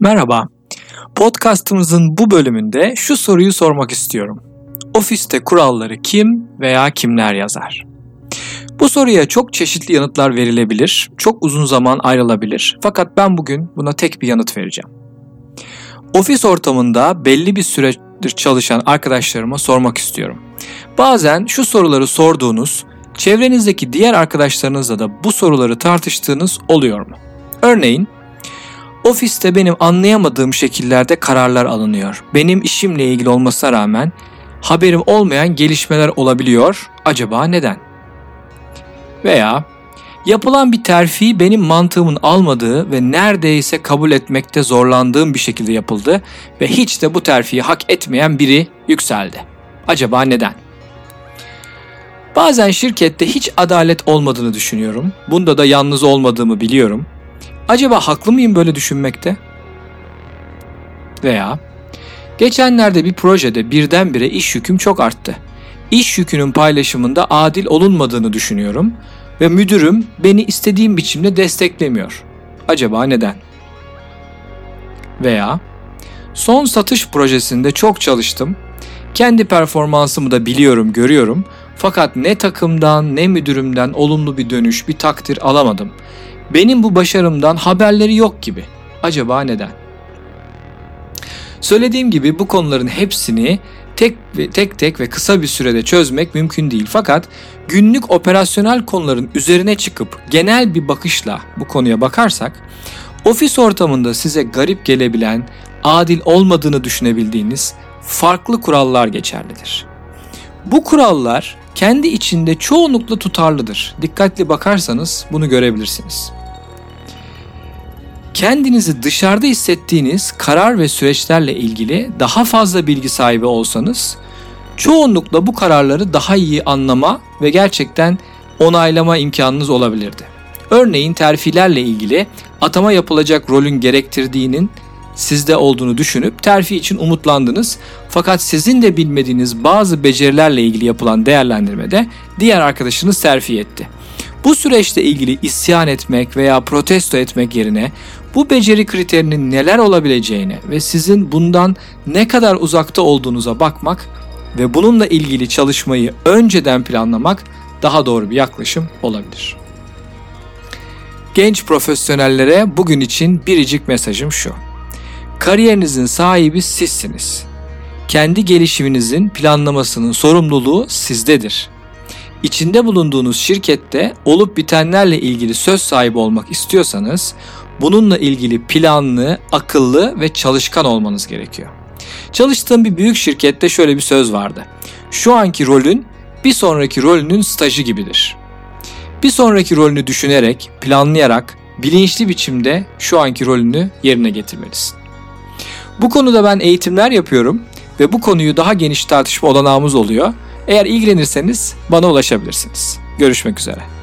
Merhaba. Podcast'ımızın bu bölümünde şu soruyu sormak istiyorum. Ofiste kuralları kim veya kimler yazar? Bu soruya çok çeşitli yanıtlar verilebilir, çok uzun zaman ayrılabilir. Fakat ben bugün buna tek bir yanıt vereceğim. Ofis ortamında belli bir süredir çalışan arkadaşlarıma sormak istiyorum. Bazen şu soruları sorduğunuz, çevrenizdeki diğer arkadaşlarınızla da bu soruları tartıştığınız oluyor mu? Örneğin Ofiste benim anlayamadığım şekillerde kararlar alınıyor. Benim işimle ilgili olmasına rağmen haberim olmayan gelişmeler olabiliyor. Acaba neden? Veya yapılan bir terfi benim mantığımın almadığı ve neredeyse kabul etmekte zorlandığım bir şekilde yapıldı ve hiç de bu terfiyi hak etmeyen biri yükseldi. Acaba neden? Bazen şirkette hiç adalet olmadığını düşünüyorum. Bunda da yalnız olmadığımı biliyorum. Acaba haklı mıyım böyle düşünmekte? Veya geçenlerde bir projede birdenbire iş yüküm çok arttı. İş yükünün paylaşımında adil olunmadığını düşünüyorum ve müdürüm beni istediğim biçimde desteklemiyor. Acaba neden? Veya son satış projesinde çok çalıştım. Kendi performansımı da biliyorum, görüyorum. Fakat ne takımdan ne müdürümden olumlu bir dönüş, bir takdir alamadım. Benim bu başarımdan haberleri yok gibi. Acaba neden? Söylediğim gibi bu konuların hepsini tek tek tek ve kısa bir sürede çözmek mümkün değil. Fakat günlük operasyonel konuların üzerine çıkıp genel bir bakışla bu konuya bakarsak ofis ortamında size garip gelebilen, adil olmadığını düşünebildiğiniz farklı kurallar geçerlidir. Bu kurallar kendi içinde çoğunlukla tutarlıdır. Dikkatli bakarsanız bunu görebilirsiniz kendinizi dışarıda hissettiğiniz karar ve süreçlerle ilgili daha fazla bilgi sahibi olsanız çoğunlukla bu kararları daha iyi anlama ve gerçekten onaylama imkanınız olabilirdi. Örneğin terfilerle ilgili atama yapılacak rolün gerektirdiğinin sizde olduğunu düşünüp terfi için umutlandınız. Fakat sizin de bilmediğiniz bazı becerilerle ilgili yapılan değerlendirmede diğer arkadaşınız terfi etti. Bu süreçte ilgili isyan etmek veya protesto etmek yerine bu beceri kriterinin neler olabileceğine ve sizin bundan ne kadar uzakta olduğunuza bakmak ve bununla ilgili çalışmayı önceden planlamak daha doğru bir yaklaşım olabilir. Genç profesyonellere bugün için biricik mesajım şu. Kariyerinizin sahibi sizsiniz. Kendi gelişiminizin planlamasının sorumluluğu sizdedir. İçinde bulunduğunuz şirkette olup bitenlerle ilgili söz sahibi olmak istiyorsanız bununla ilgili planlı, akıllı ve çalışkan olmanız gerekiyor. Çalıştığım bir büyük şirkette şöyle bir söz vardı. Şu anki rolün bir sonraki rolünün stajı gibidir. Bir sonraki rolünü düşünerek, planlayarak, bilinçli biçimde şu anki rolünü yerine getirmelisin. Bu konuda ben eğitimler yapıyorum ve bu konuyu daha geniş tartışma olanağımız oluyor. Eğer ilgilenirseniz bana ulaşabilirsiniz. Görüşmek üzere.